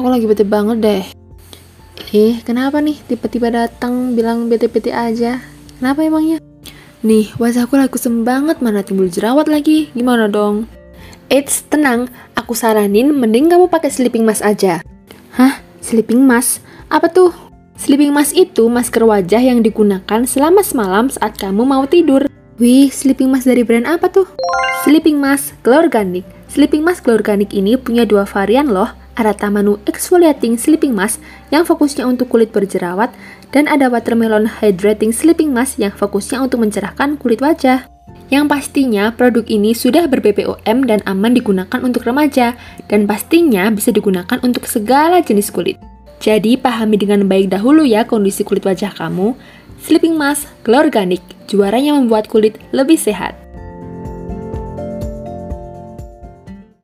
Aku lagi bete banget deh. Ih, kenapa nih tiba-tiba datang bilang bete-bete aja? Kenapa emangnya? Nih, wajahku lagi kusem banget, mana timbul jerawat lagi. Gimana dong? Eits, tenang. Aku saranin mending kamu pakai sleeping mask aja. Hah? Sleeping mask? Apa tuh? Sleeping mask itu masker wajah yang digunakan selama semalam saat kamu mau tidur. Wih, sleeping mask dari brand apa tuh? Sleeping mask Glow Organic. Sleeping mask Glow Organic ini punya dua varian loh. Ada Tamanu Exfoliating Sleeping Mask yang fokusnya untuk kulit berjerawat dan ada Watermelon Hydrating Sleeping Mask yang fokusnya untuk mencerahkan kulit wajah. Yang pastinya produk ini sudah ber-BPOM dan aman digunakan untuk remaja dan pastinya bisa digunakan untuk segala jenis kulit. Jadi pahami dengan baik dahulu ya kondisi kulit wajah kamu. Sleeping Mask Glow Organic, juaranya membuat kulit lebih sehat.